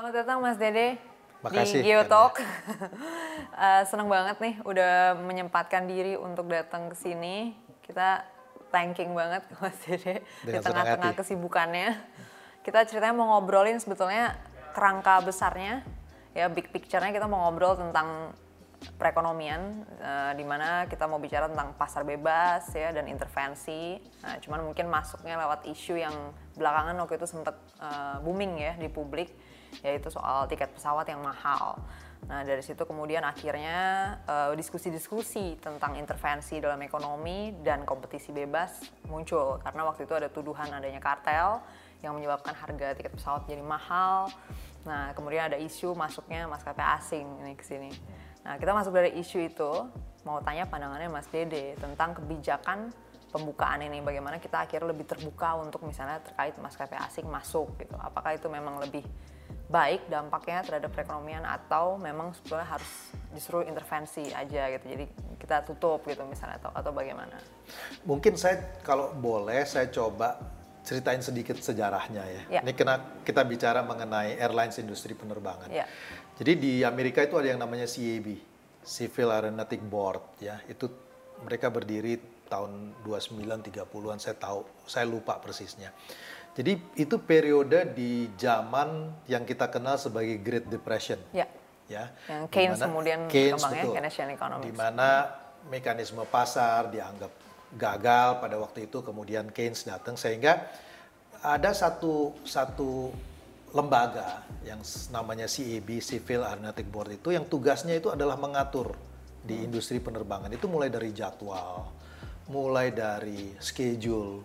Selamat datang Mas Dede Makasih, di Geotalk. uh, seneng banget nih udah menyempatkan diri untuk datang ke sini. Kita thanking banget ke Mas Dede di Dengan senang tengah-tengah kesibukannya. Kita ceritanya mau ngobrolin sebetulnya kerangka besarnya, ya big picture-nya kita mau ngobrol tentang perekonomian, eh, di mana kita mau bicara tentang pasar bebas ya dan intervensi. Nah, cuman mungkin masuknya lewat isu yang belakangan waktu itu sempat eh, booming ya di publik, yaitu soal tiket pesawat yang mahal. Nah dari situ kemudian akhirnya eh, diskusi-diskusi tentang intervensi dalam ekonomi dan kompetisi bebas muncul karena waktu itu ada tuduhan adanya kartel yang menyebabkan harga tiket pesawat jadi mahal. Nah kemudian ada isu masuknya maskapai asing ini ke sini. Nah, kita masuk dari isu itu, mau tanya pandangannya Mas Dede tentang kebijakan pembukaan ini. Bagaimana kita akhirnya lebih terbuka untuk misalnya terkait maskapai asing masuk gitu. Apakah itu memang lebih baik dampaknya terhadap perekonomian atau memang sebetulnya harus justru intervensi aja gitu. Jadi kita tutup gitu misalnya atau atau bagaimana? Mungkin saya kalau boleh saya coba ceritain sedikit sejarahnya ya. Ya. Ini kena kita bicara mengenai airlines industri penerbangan. Ya. Jadi di Amerika itu ada yang namanya CAB, Civil Aeronautic Board ya. Itu mereka berdiri tahun 29 30-an saya tahu, saya lupa persisnya. Jadi itu periode di zaman yang kita kenal sebagai Great Depression. Ya. Ya. Yang Keynes Dimana- kemudian Keynes ya, betul. Keynesian economics. Di mana mekanisme pasar dianggap gagal pada waktu itu kemudian Keynes datang sehingga ada satu satu lembaga yang namanya CAB Civil Aeronautic Board itu yang tugasnya itu adalah mengatur di industri penerbangan itu mulai dari jadwal, mulai dari schedule,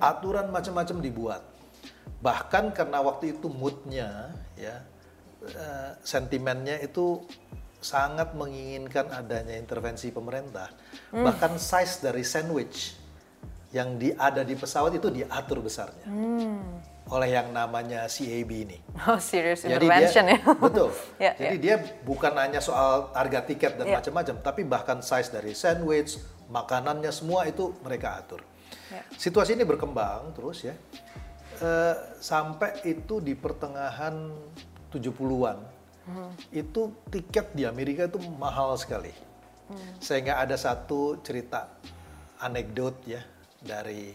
aturan macam-macam dibuat. Bahkan karena waktu itu moodnya ya eh, sentimennya itu sangat menginginkan adanya intervensi pemerintah. Bahkan size dari sandwich yang di, ada di pesawat itu diatur besarnya oleh yang namanya CAB ini. Oh, serious Jadi intervention dia, ya. betul. Ya, Jadi dia bukan hanya soal harga tiket dan Ya. macam-macam, tapi bahkan size dari sandwich, makanannya semua itu mereka atur. Ya. Situasi ini berkembang terus ya, Eh, sampai itu di pertengahan 70-an, Hmm. itu tiket di Amerika itu mahal sekali. Hmm. Sehingga ada satu cerita anekdot ya dari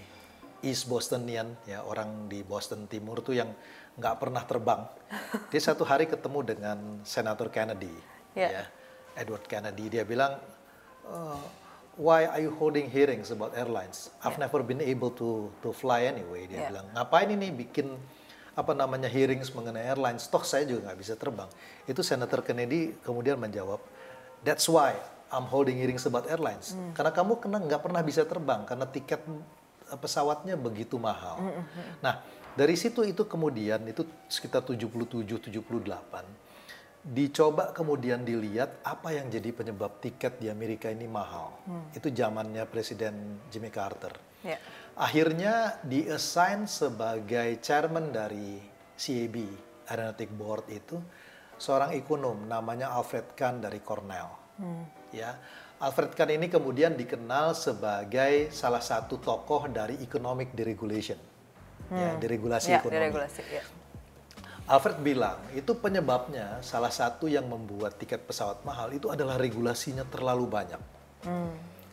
East Bostonian ya orang di Boston Timur tuh yang nggak pernah terbang. Dia satu hari ketemu dengan Senator Kennedy, Ya. ya Edward Kennedy. Dia bilang, "Uh, Why are you holding hearings about airlines? I've never been able to to fly anyway. Dia Ya. bilang, ngapain ini bikin apa namanya hearings mengenai airlines? Toh saya juga nggak bisa terbang. Itu Senator Kennedy kemudian menjawab, That's why I'm holding hearings about airlines. Karena kamu kena nggak pernah bisa terbang karena tiket eh, pesawatnya begitu mahal. Nah, dari situ itu kemudian itu sekitar 77 78 dicoba kemudian dilihat apa yang jadi penyebab tiket di Amerika ini mahal. Itu zamannya Presiden Jimmy Carter. Ya. Akhirnya diassign sebagai chairman dari CAB, Aeronautic Board itu seorang ekonom namanya Alfred Kahn dari Cornell. Ya, Alfred Kahn ini kemudian dikenal sebagai salah satu tokoh dari economic deregulation. Ya, deregulasi Ya, ekonomi. deregulasi. Ya. Alfred bilang itu penyebabnya salah satu yang membuat tiket pesawat mahal itu adalah regulasinya terlalu banyak.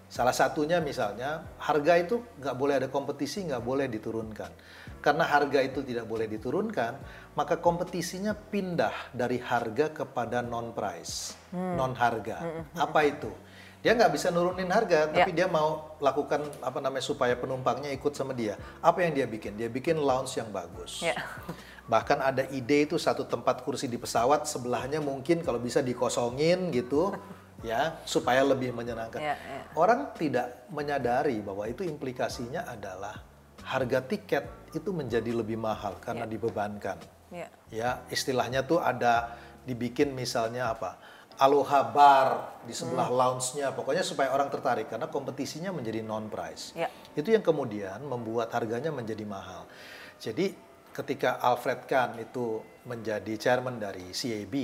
Salah satunya misalnya harga itu nggak boleh ada kompetisi, nggak boleh diturunkan. Karena harga itu tidak boleh diturunkan, maka kompetisinya pindah dari harga kepada non price, non harga. Apa itu? Dia nggak bisa nurunin harga, tapi dia mau lakukan apa namanya supaya penumpangnya ikut sama dia. Apa yang dia bikin? Dia bikin lounge yang bagus. Ya. Bahkan ada ide itu satu tempat kursi di pesawat sebelahnya mungkin kalau bisa dikosongin gitu ya supaya lebih menyenangkan. Ya, ya. Orang tidak menyadari bahwa itu implikasinya adalah harga tiket itu menjadi lebih mahal karena dibebankan. Ya. Ya, istilahnya tuh ada dibikin misalnya apa? Aloha bar di sebelah lounge-nya, pokoknya supaya orang tertarik karena kompetisinya menjadi non price. Ya. Itu yang kemudian membuat harganya menjadi mahal. Jadi ketika Alfred Kahn itu menjadi chairman dari CAB,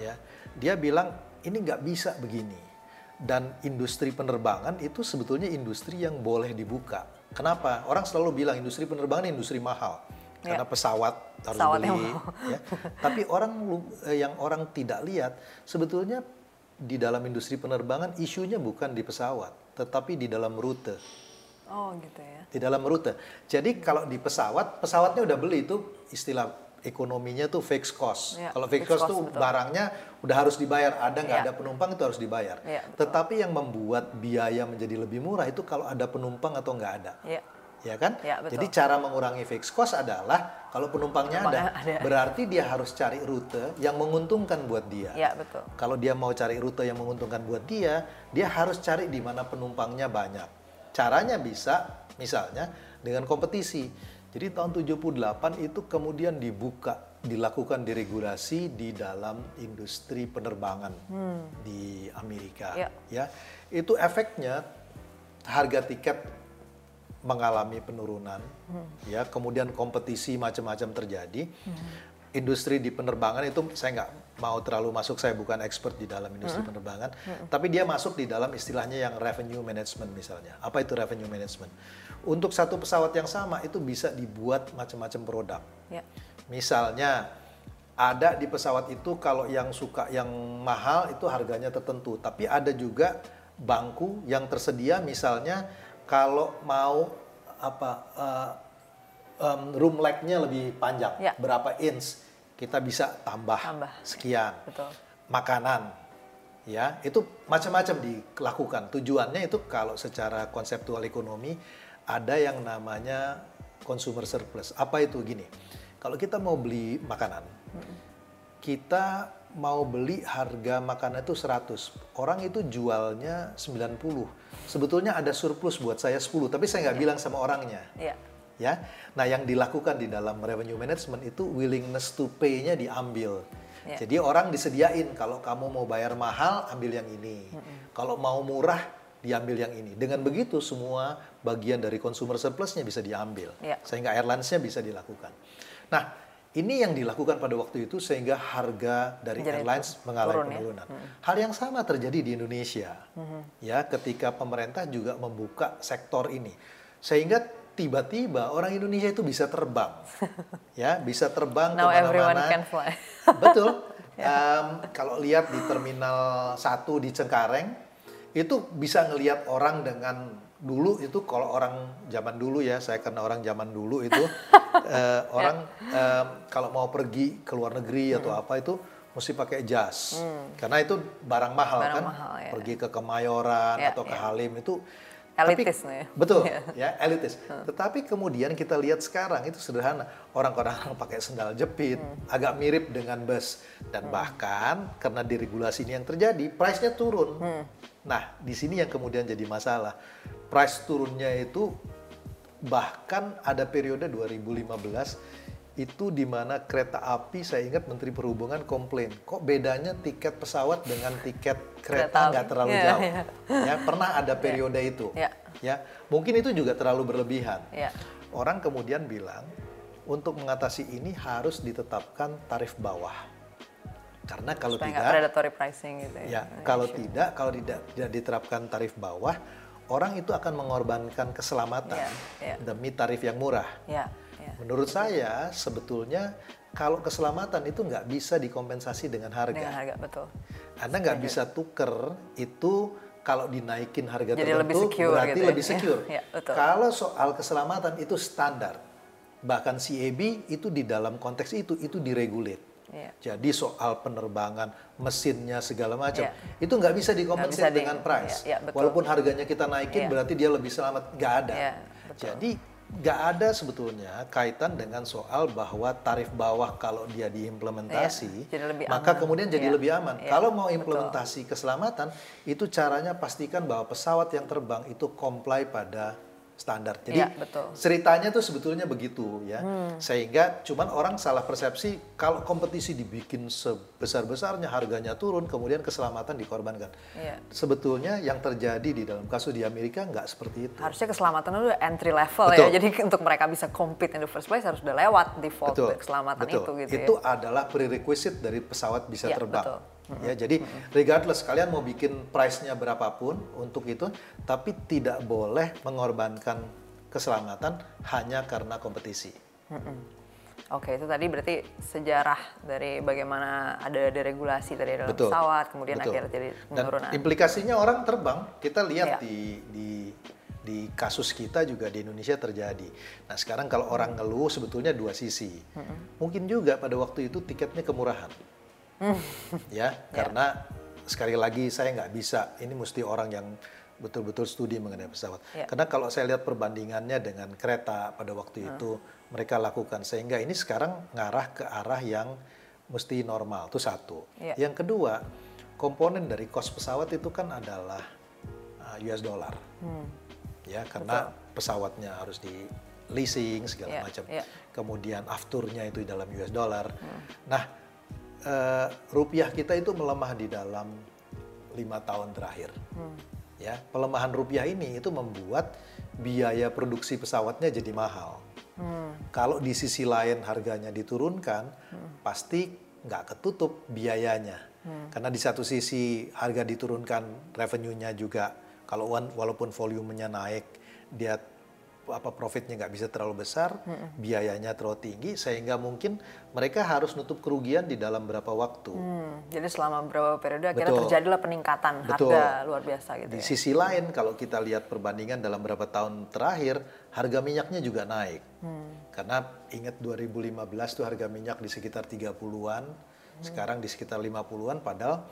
ya, dia bilang ini nggak bisa begini. Dan industri penerbangan itu sebetulnya industri yang boleh dibuka. Kenapa? Orang selalu bilang industri penerbangan industri mahal. karena pesawat harus Pesawat yang beli. Ya. Tapi orang eh, yang orang tidak lihat sebetulnya di dalam industri penerbangan isunya bukan di pesawat, tetapi di dalam rute. Oh gitu ya. Di dalam rute. Jadi kalau di pesawat, pesawatnya udah beli itu istilah ekonominya tuh fixed cost. Ya, kalau fixed fixed cost, cost, tuh betul. barangnya udah harus dibayar, ada nggak Ya. ada penumpang itu harus dibayar. Ya, betul. Tetapi yang membuat biaya menjadi lebih murah itu kalau ada penumpang atau nggak ada. Iya. Ya kan? Ya, betul. Jadi cara mengurangi fixed cost adalah kalau penumpangnya ada, Penumpangnya ada. berarti dia harus cari rute yang menguntungkan buat dia. Iya betul. Kalau dia mau cari rute yang menguntungkan buat dia, dia harus cari di mana penumpangnya banyak. Caranya bisa misalnya dengan kompetisi. Jadi tahun 78 itu kemudian dibuka, dilakukan diregulasi di dalam industri penerbangan di Amerika. Ya. Ya, itu efeknya harga tiket mengalami penurunan, ya kemudian kompetisi macam-macam terjadi. Industri di penerbangan itu saya nggak mau terlalu masuk, saya bukan expert di dalam industri penerbangan, tapi dia masuk di dalam istilahnya yang revenue management misalnya. Apa itu revenue management? Untuk satu pesawat yang sama itu bisa dibuat macam-macam produk. Ya. Misalnya ada di pesawat itu kalau yang suka yang mahal itu harganya tertentu, tapi ada juga bangku yang tersedia misalnya kalau mau apa uh, um, room leg-nya lebih panjang, Ya. berapa inch kita bisa tambah, Tambah. sekian. Betul. Makanan ya, itu macam-macam dilakukan. Tujuannya itu kalau secara konseptual ekonomi ada yang namanya consumer surplus. Apa itu gini? Kalau kita mau beli makanan, kita mau beli harga makanan itu 100. Orang itu jualnya 90. Sebetulnya ada surplus buat saya 10, tapi saya nggak bilang sama orangnya. Iya. Ya. Nah, yang dilakukan di dalam revenue management itu willingness to pay-nya diambil. Ya. Jadi orang disediain kalau kamu mau bayar mahal ambil yang ini. Kalau mau murah diambil yang ini. Dengan begitu semua bagian dari consumer surplusnya bisa diambil. Ya. Sehingga airlines-nya bisa dilakukan. Nah, ini yang dilakukan pada waktu itu sehingga harga dari Jadi airlines mengalami turun ya. penurunan. Hal yang sama terjadi di Indonesia. Ya, ketika pemerintah juga membuka sektor ini. Sehingga tiba-tiba orang Indonesia itu bisa terbang. ya, bisa terbang Now everyone ke mana-mana. can fly. Betul. Em, kalau lihat di terminal 1 di Cengkareng, itu bisa ngelihat orang dengan dulu itu kalau orang zaman dulu ya, saya karena orang zaman dulu itu eh, orang em, kalau mau pergi ke luar negeri atau apa itu mesti pakai jas. Karena itu barang mahal Barang kan. mahal, ya. Pergi ke Kemayoran Ya, atau ke ya. Halim itu Elitis tapi- nih. Betul, Ya. ya elitis. Tetapi kemudian kita lihat sekarang itu sederhana. Orang-orang pakai sendal jepit, agak mirip dengan bus. Dan bahkan karena diregulasi ini yang terjadi, price-nya turun. Nah, di sini yang kemudian jadi masalah. Price turunnya itu bahkan ada periode 2015 itu di mana kereta api saya ingat Menteri Perhubungan komplain kok bedanya tiket pesawat dengan tiket Kereta nggak terlalu Iya, jauh iya. ya pernah ada periode itu Iya. ya mungkin itu juga terlalu berlebihan Iya. orang kemudian bilang untuk mengatasi ini harus ditetapkan tarif bawah karena kalau Supaya tidak predatory pricing gitu ya. ya kalau tidak kalau tidak tidak diterapkan tarif bawah orang itu akan mengorbankan keselamatan Iya, iya. demi tarif yang murah Ya, ya. menurut saya sebetulnya kalau keselamatan itu nggak bisa dikompensasi dengan harga Dengan harga betul. anda nggak bisa tuker itu kalau dinaikin harga Jadi tertentu lebih secure berarti gitu ya. lebih secure. Ya, betul. Kalau soal keselamatan itu standar. Bahkan CAB itu di dalam konteks itu itu diregulate. Iya. Jadi soal penerbangan, mesinnya segala macam Ya. itu nggak bisa dikompensasi di- dengan price. ya, ya, betul. Walaupun harganya kita naikin Ya. berarti dia lebih selamat. Nggak ada. Ya, betul. Jadi nggak ada sebetulnya kaitan dengan soal bahwa tarif bawah kalau dia diimplementasi, lebih maka aman. kemudian jadi Iya, lebih aman. iya, kalau mau betul. implementasi keselamatan, itu caranya pastikan bahwa pesawat yang terbang itu comply pada standar. Jadi Iya, betul. Hmm. ceritanya tuh sebetulnya begitu ya. Sehingga cuman orang salah persepsi kalau kompetisi dibikin sebesar-besarnya harganya turun kemudian keselamatan dikorbankan. Iya. Sebetulnya yang terjadi di dalam kasus di Amerika nggak seperti itu. Harusnya keselamatan itu entry level Betul. ya. Jadi untuk mereka bisa compete in the first place harus udah lewat default keselamatan betul. itu gitu Itu ya. adalah prerequisite dari pesawat bisa Iya, terbang. betul. Ya, jadi regardless kalian mau bikin price-nya berapapun untuk itu, tapi tidak boleh mengorbankan keselamatan hanya karena kompetisi. Oke, itu tadi berarti sejarah dari bagaimana ada deregulasi dari dalam Betul. pesawat, kemudian Betul. akhirnya jadi Dan penurunan. implikasinya orang terbang, kita lihat Iya. di di di kasus kita juga di Indonesia terjadi. Nah sekarang kalau orang ngeluh sebetulnya dua sisi. Mungkin juga pada waktu itu tiketnya kemurahan. ya, karena sekali lagi saya nggak bisa. Ini mesti orang yang betul-betul studi mengenai pesawat. Iya. Karena kalau saya lihat perbandingannya dengan kereta pada waktu itu mereka lakukan sehingga ini sekarang ngarah ke arah yang mesti normal. Itu satu. Iya. Yang kedua, komponen dari kos pesawat itu kan adalah uh, US dollar. Ya, karena pesawatnya harus di leasing segala Iya, macam. iya. Kemudian afturnya itu di dalam US dollar. Nah, eh, rupiah kita itu melemah di dalam lima tahun terakhir. Ya, pelemahan rupiah ini itu membuat biaya produksi pesawatnya jadi mahal. Kalau di sisi lain harganya diturunkan, pasti nggak ketutup biayanya. Karena di satu sisi harga diturunkan, revenue-nya juga kalau walaupun volumenya naik, dia apa profitnya nggak bisa terlalu besar, biayanya terlalu tinggi, sehingga mungkin mereka harus nutup kerugian di dalam berapa waktu. Hmm, jadi selama beberapa periode akhirnya Betul. terjadilah peningkatan Betul. harga luar biasa gitu Di ya. sisi lain, kalau kita lihat perbandingan dalam beberapa tahun terakhir, harga minyaknya juga naik. Karena ingat 2015 tuh harga minyak di sekitar 30-an, sekarang di sekitar 50-an, padahal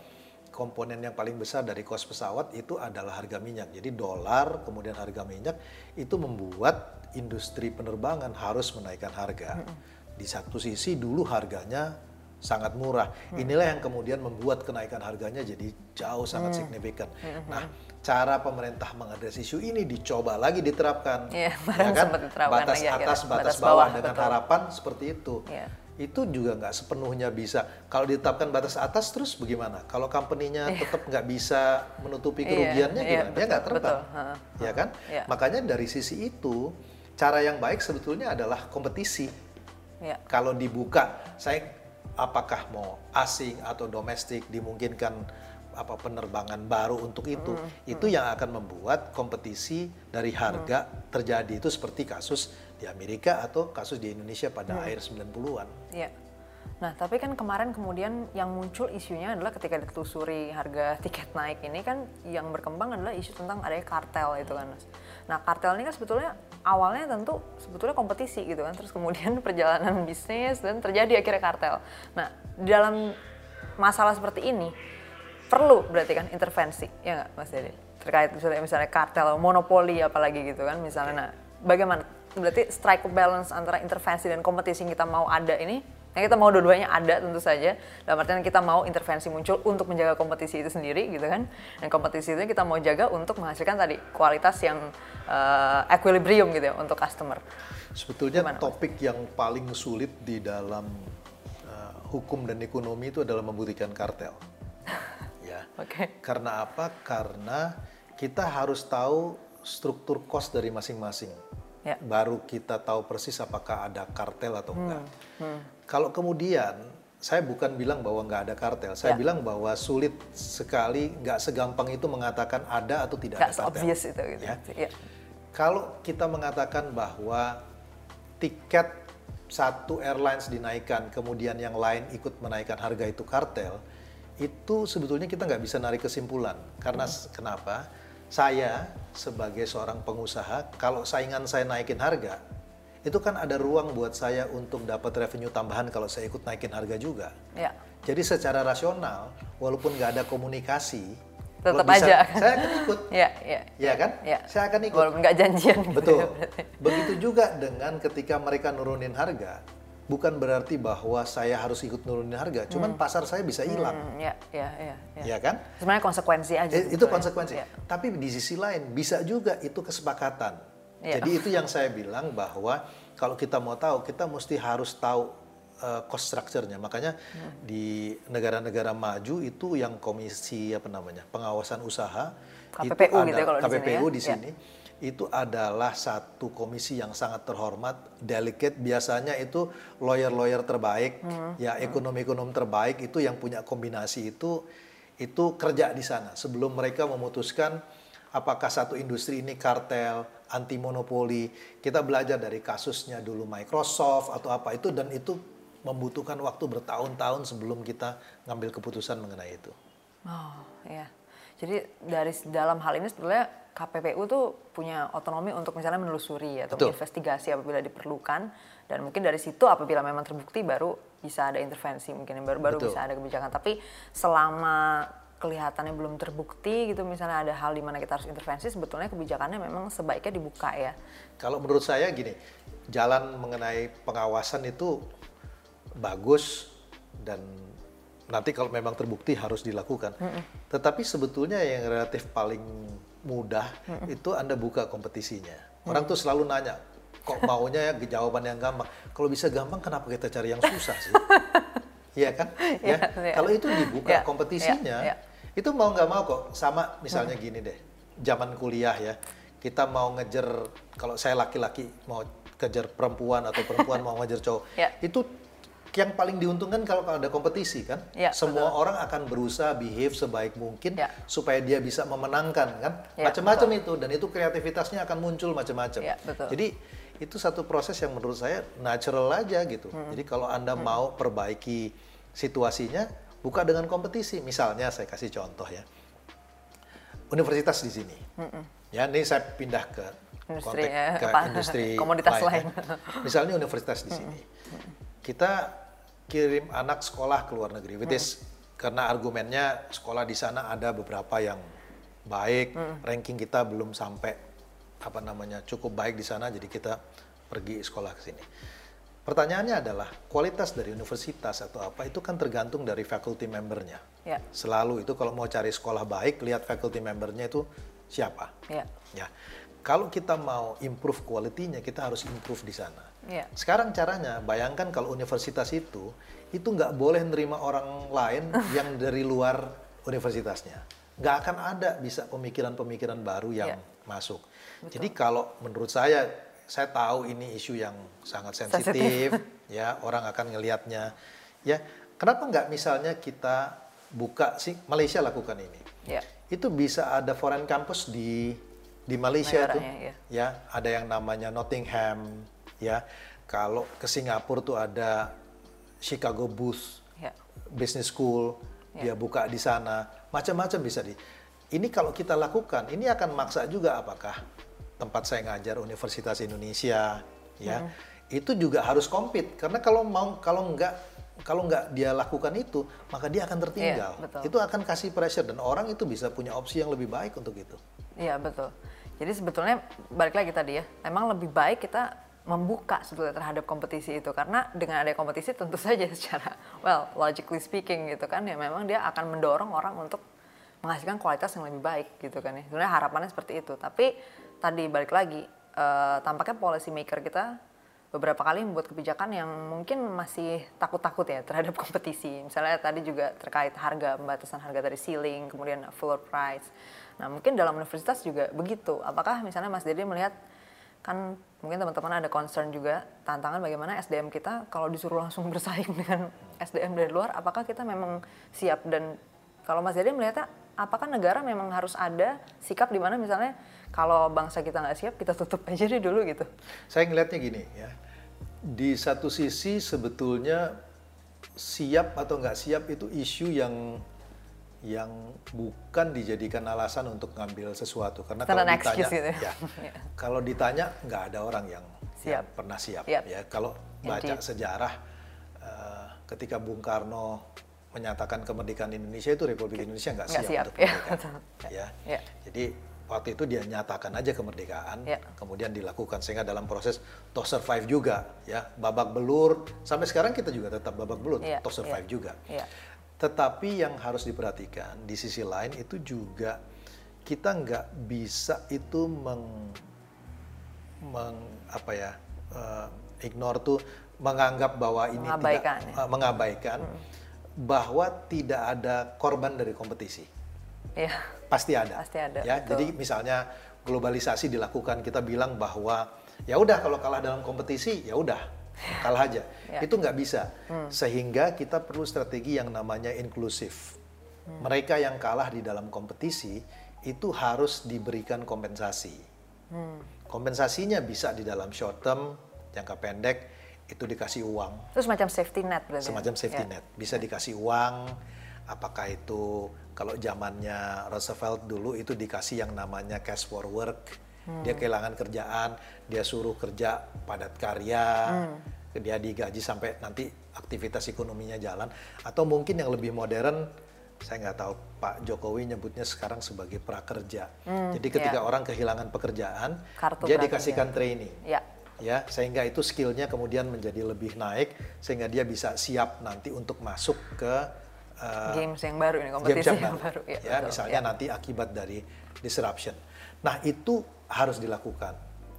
komponen yang paling besar dari kos pesawat itu adalah harga minyak. Jadi dolar, kemudian harga minyak, itu membuat industri penerbangan harus menaikkan harga. Di satu sisi dulu harganya sangat murah. Inilah yang kemudian membuat kenaikan harganya jadi jauh sangat signifikan. Nah, cara pemerintah mengadres isu ini dicoba lagi diterapkan. Iya, kemarin sempat diterapkan batas atas, batas, Batas bawah, bawah, dengan betul. harapan seperti itu. Iya. Itu juga nggak sepenuhnya bisa. Kalau ditetapkan batas atas terus bagaimana? Kalau company-nya tetap nggak bisa menutupi Iya, kerugiannya iya, gimana? Dia betul, nggak terbang, betul. Ya kan? Iya. Makanya dari sisi itu cara yang baik sebetulnya adalah kompetisi Ya. kalau dibuka saya apakah mau asing atau domestik dimungkinkan apa penerbangan baru untuk itu itu yang akan membuat kompetisi dari harga terjadi itu seperti kasus di Amerika atau kasus di Indonesia pada akhir 90-an. Iya. Nah, tapi kan kemarin kemudian yang muncul isunya adalah ketika ditelusuri harga tiket naik ini kan yang berkembang adalah isu tentang adanya kartel itu kan, Mas. Nah, kartel ini kan sebetulnya awalnya tentu sebetulnya kompetisi gitu kan, terus kemudian perjalanan bisnis dan terjadi akhirnya kartel. Nah, di dalam masalah seperti ini perlu berarti kan intervensi, ya nggak Mas Dede? Terkait misalnya, misalnya kartel, monopoli apalagi gitu kan misalnya. Nah, bagaimana? Berarti strike balance antara intervensi dan kompetisi yang kita mau ada ini, yang kita mau dua-duanya ada tentu saja. Dalam artian kita mau intervensi muncul untuk menjaga kompetisi itu sendiri gitu kan. Dan kompetisi itu kita mau jaga untuk menghasilkan tadi kualitas yang eh, equilibrium gitu ya untuk customer. Sebetulnya Gimana, Mas? topik yang paling sulit di dalam uh, hukum dan ekonomi itu adalah membuktikan kartel. Ya. Oke. Karena apa? Karena kita harus tahu struktur cost dari masing-masing. Ya. Baru kita tahu persis apakah ada kartel atau enggak. Hmm. Kalau kemudian saya bukan bilang bahwa nggak ada kartel, saya Ya. bilang bahwa sulit sekali, nggak segampang itu mengatakan ada atau tidak Gak ada kartel. obvious itu gitu. Ya. Ya. Kalau kita mengatakan bahwa tiket satu airlines dinaikkan, kemudian yang lain ikut menaikkan harga itu kartel, itu sebetulnya kita nggak bisa narik kesimpulan. Karena s- kenapa? Saya sebagai seorang pengusaha, kalau saingan saya naikin harga, itu kan ada ruang buat saya untuk dapat revenue tambahan kalau saya ikut naikin harga juga. Ya. Jadi secara rasional, walaupun nggak ada komunikasi, Tetap bisa, aja saya akan ikut. Ya, ya. Ya kan? Ya. Saya akan ikut. Walaupun nggak janjian gitu Betul. ya berarti. Begitu juga dengan ketika mereka nurunin harga, bukan berarti bahwa saya harus ikut nurunin harga, cuman pasar saya bisa hilang, Hmm, ya, ya, ya, ya. ya kan? Sebenarnya konsekuensi aja. Eh, itu konsekuensi. Ya. Tapi di sisi lain bisa juga itu kesepakatan. Iya. Jadi itu yang saya bilang bahwa kalau kita mau tahu, kita mesti harus tahu uh, cost structure-nya. Makanya Hmm. di negara-negara maju itu yang komisi apa namanya pengawasan usaha KPPU gitu ya kalau di sini KPPU ya. di Ya. sini itu adalah satu komisi yang sangat terhormat, delicate. Biasanya itu lawyer-lawyer terbaik, Hmm. ya ekonom-ekonom terbaik itu yang punya kombinasi itu itu kerja di sana sebelum mereka memutuskan apakah satu industri ini kartel anti monopoli. Kita belajar dari kasusnya dulu Microsoft atau apa itu dan itu membutuhkan waktu bertahun-tahun sebelum kita ngambil keputusan mengenai itu. Oh, iya. Jadi dari dalam hal ini sebetulnya KPPU tuh punya otonomi untuk misalnya menelusuri atau Betul. investigasi apabila diperlukan dan mungkin dari situ apabila memang terbukti baru bisa ada intervensi mungkin baru baru Betul. bisa ada kebijakan. Tapi selama kelihatannya belum terbukti gitu misalnya ada hal di mana kita harus intervensi sebetulnya kebijakannya memang sebaiknya dibuka ya. Kalau menurut saya gini, jalan mengenai pengawasan itu bagus dan nanti kalau memang terbukti harus dilakukan. Tetapi sebetulnya yang relatif paling mudah itu Anda buka kompetisinya. Orang tuh selalu nanya, kok maunya ya jawaban yang gampang. Kalau bisa gampang kenapa kita cari yang susah sih? Iya kan? ya. Iya, iya. Kalau itu dibuka Iya, kompetisinya, iya, iya. itu mau nggak mau kok. Sama misalnya gini deh, zaman kuliah ya, kita mau ngejar, kalau saya laki-laki mau kejar perempuan atau perempuan mau ngejar cowok, Iya. itu yang paling diuntungkan kalau ada kompetisi kan, Iya, semua orang akan berusaha behave sebaik mungkin Iya. supaya dia bisa memenangkan kan, Iya, macam-macam itu dan itu kreativitasnya akan muncul macam-macam. Betul. Jadi itu satu proses yang menurut saya natural aja gitu. Jadi kalau anda mau perbaiki situasinya, buka dengan kompetisi. Misalnya saya kasih contoh ya, universitas di sini. Ya, ini saya pindah ke Industri, konteks ya, ke apa, industri komoditas ya. lain. Misalnya universitas di sini, kita kirim anak sekolah ke luar negeri, which is karena argumennya sekolah di sana ada beberapa yang baik, ranking kita belum sampai apa namanya cukup baik di sana, jadi kita pergi sekolah ke sini. Pertanyaannya adalah kualitas dari universitas atau apa itu kan tergantung dari faculty membernya. Ya. Selalu itu kalau mau cari sekolah baik, lihat faculty membernya itu siapa. Ya. Ya, kalau kita mau improve kualitinya, kita harus improve di sana. Ya. Sekarang caranya, bayangkan kalau universitas itu, itu nggak boleh nerima orang lain yang dari luar universitasnya. Nggak akan ada bisa pemikiran-pemikiran baru yang Ya. masuk. Jadi kalau menurut saya, saya tahu ini isu yang sangat Sensitif. ya orang akan ngelihatnya. Ya, kenapa nggak misalnya kita buka sih Malaysia lakukan ini? Ya. itu bisa ada foreign campus di di Malaysia tuh Negaranya, ya. ya ada yang namanya Nottingham ya kalau ke Singapura tuh ada Chicago Booth Ya. Business School Ya. dia buka di sana macam-macam bisa di ini kalau kita lakukan ini akan maksa juga apakah tempat saya ngajar Universitas Indonesia ya itu juga harus compete karena kalau mau kalau nggak kalau nggak dia lakukan itu maka dia akan tertinggal Iya, betul. itu akan kasih pressure dan orang itu bisa punya opsi yang lebih baik untuk itu Iya betul. Jadi sebetulnya balik lagi tadi ya, memang lebih baik kita membuka sebetulnya terhadap kompetisi itu karena dengan ada kompetisi tentu saja secara well logically speaking gitu kan ya memang dia akan mendorong orang untuk menghasilkan kualitas yang lebih baik gitu kan ya. Sebenarnya harapannya seperti itu. Tapi tadi balik lagi eh, tampaknya policy maker kita beberapa kali membuat kebijakan yang mungkin masih takut-takut ya terhadap kompetisi. Misalnya tadi juga terkait harga, pembatasan harga dari ceiling, kemudian floor price. Nah mungkin dalam universitas juga begitu. Apakah misalnya Mas Dede melihat kan mungkin teman-teman ada concern juga tantangan bagaimana SDM kita kalau disuruh langsung bersaing dengan SDM dari luar, apakah kita memang siap dan kalau Mas Dede melihatnya apakah negara memang harus ada sikap di mana misalnya kalau bangsa kita nggak siap kita tutup aja deh dulu gitu. saya ngelihatnya gini ya di satu sisi sebetulnya siap atau nggak siap itu isu yang yang bukan dijadikan alasan untuk ngambil sesuatu karena kalau an ditanya gitu ya. ya, Ya. kalau ditanya nggak ada orang yang, yang Siap. pernah siap Yep. ya kalau baca Indeed. sejarah eh, ketika Bung Karno menyatakan kemerdekaan Indonesia itu Republik Indonesia nggak siap, siap, untuk ya, kemerdekaan betul. ya Ya. jadi waktu itu dia nyatakan aja kemerdekaan Ya. kemudian dilakukan sehingga dalam proses toh survive juga ya babak belur sampai sekarang kita juga tetap babak belur Iya, toh survive iya. juga Iya. Tetapi yang harus diperhatikan di sisi lain itu juga kita nggak bisa itu meng, meng- apa ya eh, ignore tuh menganggap bahwa ini Mengabaikan, tidak ya. eh, mengabaikan bahwa tidak ada korban dari kompetisi Iya. pasti ada. Pasti ada, Ya, betul. jadi misalnya globalisasi dilakukan, kita bilang bahwa ya udah kalau kalah dalam kompetisi ya udah kalah aja. Ya. Itu nggak bisa. Sehingga kita perlu strategi yang namanya inklusif. Mereka yang kalah di dalam kompetisi itu harus diberikan kompensasi. Kompensasinya bisa di dalam short term, jangka pendek, itu dikasih uang. Itu semacam safety net berarti. ya? Semacam safety Ya. net. Bisa dikasih uang, apakah itu kalau zamannya Roosevelt dulu itu dikasih yang namanya cash for work. Hmm. Dia kehilangan kerjaan, dia suruh kerja padat karya, Hmm. dia digaji sampai nanti aktivitas ekonominya jalan. Atau mungkin yang lebih modern, saya nggak tahu Pak Jokowi nyebutnya sekarang sebagai prakerja. Jadi ketika ya. orang kehilangan pekerjaan, Kartu dia prakerja. dikasihkan training Ya. ya sehingga itu skillnya kemudian menjadi lebih naik sehingga dia bisa siap nanti untuk masuk ke uh, Games yang baru ini, games kompetisi yang yang baru. ya, betul. misalnya Ya. nanti akibat dari disruption. Nah itu harus dilakukan.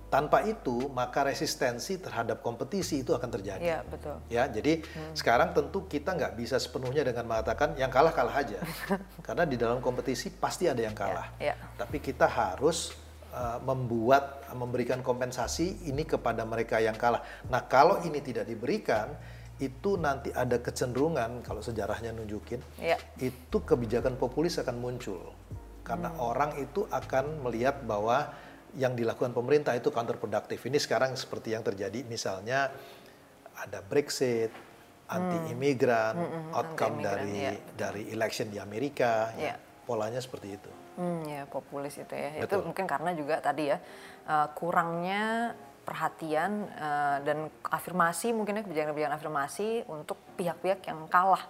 Tanpa itu maka resistensi terhadap kompetisi itu akan terjadi. Iya, betul. Ya, jadi Hmm. sekarang tentu kita nggak bisa sepenuhnya dengan mengatakan yang kalah kalah aja, karena di dalam kompetisi pasti ada yang kalah. Ya, ya. Tapi kita harus uh, membuat, memberikan kompensasi ini kepada mereka yang kalah. Nah, kalau ini tidak diberikan, itu nanti ada kecenderungan kalau sejarahnya nunjukin, Iya. itu kebijakan populis akan muncul karena orang itu akan melihat bahwa yang dilakukan pemerintah itu counterproductive. Ini sekarang seperti yang terjadi misalnya ada Brexit, anti imigran, outcome anti-imigran, dari iya. dari election di Amerika, ya. Iya. polanya seperti itu. Hmm, ya populis itu ya. Betul. Itu mungkin karena juga tadi ya eh, kurangnya perhatian eh, dan afirmasi mungkin ya kebijakan-kebijakan afirmasi untuk pihak-pihak yang kalah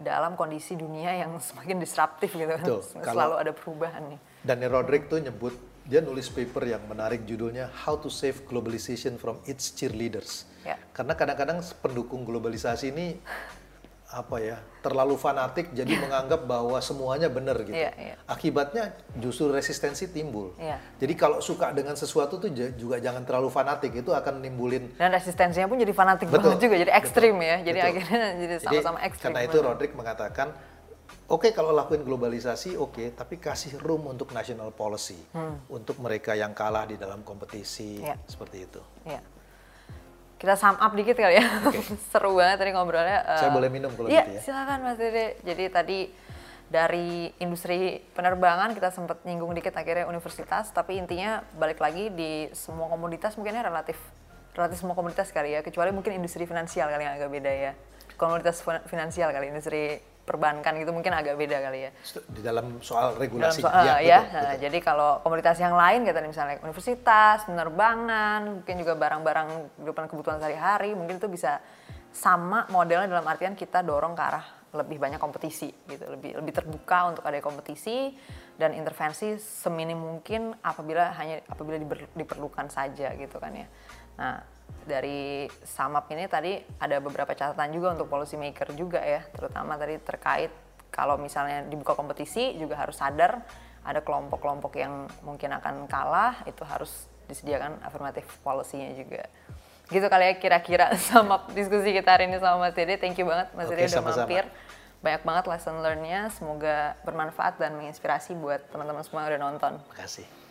dalam kondisi dunia yang semakin disruptif gitu kan. Selalu Kalau- ada perubahan nih. Daniel Roderick tuh nyebut dia nulis paper yang menarik judulnya How to Save Globalization from Its Cheerleaders. Ya. Karena kadang-kadang pendukung globalisasi ini apa ya terlalu fanatik jadi menganggap bahwa semuanya benar gitu. Iya, iya. Akibatnya justru resistensi timbul. Iya. Jadi kalau suka dengan sesuatu tuh juga jangan terlalu fanatik itu akan nimbulin Dan resistensinya pun jadi fanatik Betul. banget juga, jadi ekstrim ya. Jadi Betul. akhirnya jadi sama-sama ekstrim. Karena itu Roderick mengatakan, oke kalau lakuin globalisasi oke, tapi kasih room untuk national policy, untuk mereka yang kalah di dalam kompetisi Hmm. Iya. seperti itu. Iya. Kita sum up dikit kali ya. Oke. Seru banget tadi ngobrolnya. eh, Saya boleh minum kalau iya, gitu ya? silakan Mas Dede. Jadi tadi dari industri penerbangan kita sempat nyinggung dikit akhirnya universitas, tapi intinya balik lagi di semua komoditas mungkinnya relatif relatif semua komoditas kali ya, kecuali mungkin industri finansial kali yang agak beda ya. Komoditas fin- finansial kali, industri perbankan gitu mungkin agak beda kali ya. Di dalam soal Dalam regulasi. soal, Iya, ya, betul, nah, betul. jadi kalau komoditas yang lain kayak tadi misalnya universitas, penerbangan, mungkin juga barang-barang kehidupan kebutuhan sehari-hari, mungkin itu bisa sama modelnya dalam artian kita dorong ke arah lebih banyak kompetisi gitu, lebih lebih terbuka untuk ada kompetisi dan intervensi seminim mungkin apabila hanya apabila diperlukan saja gitu kan ya. Nah, dari samap ini tadi ada beberapa catatan juga untuk policy maker juga ya, terutama tadi terkait kalau misalnya dibuka kompetisi juga harus sadar ada kelompok-kelompok yang mungkin akan kalah itu harus disediakan affirmative policy-nya juga. Gitu kali ya kira-kira sama diskusi kita hari ini sama Mas Dede. Thank you banget Mas Dede udah sama-sama. mampir. Banyak banget lesson learn-nya. Semoga bermanfaat dan menginspirasi buat teman-teman semua yang udah nonton. Terima kasih.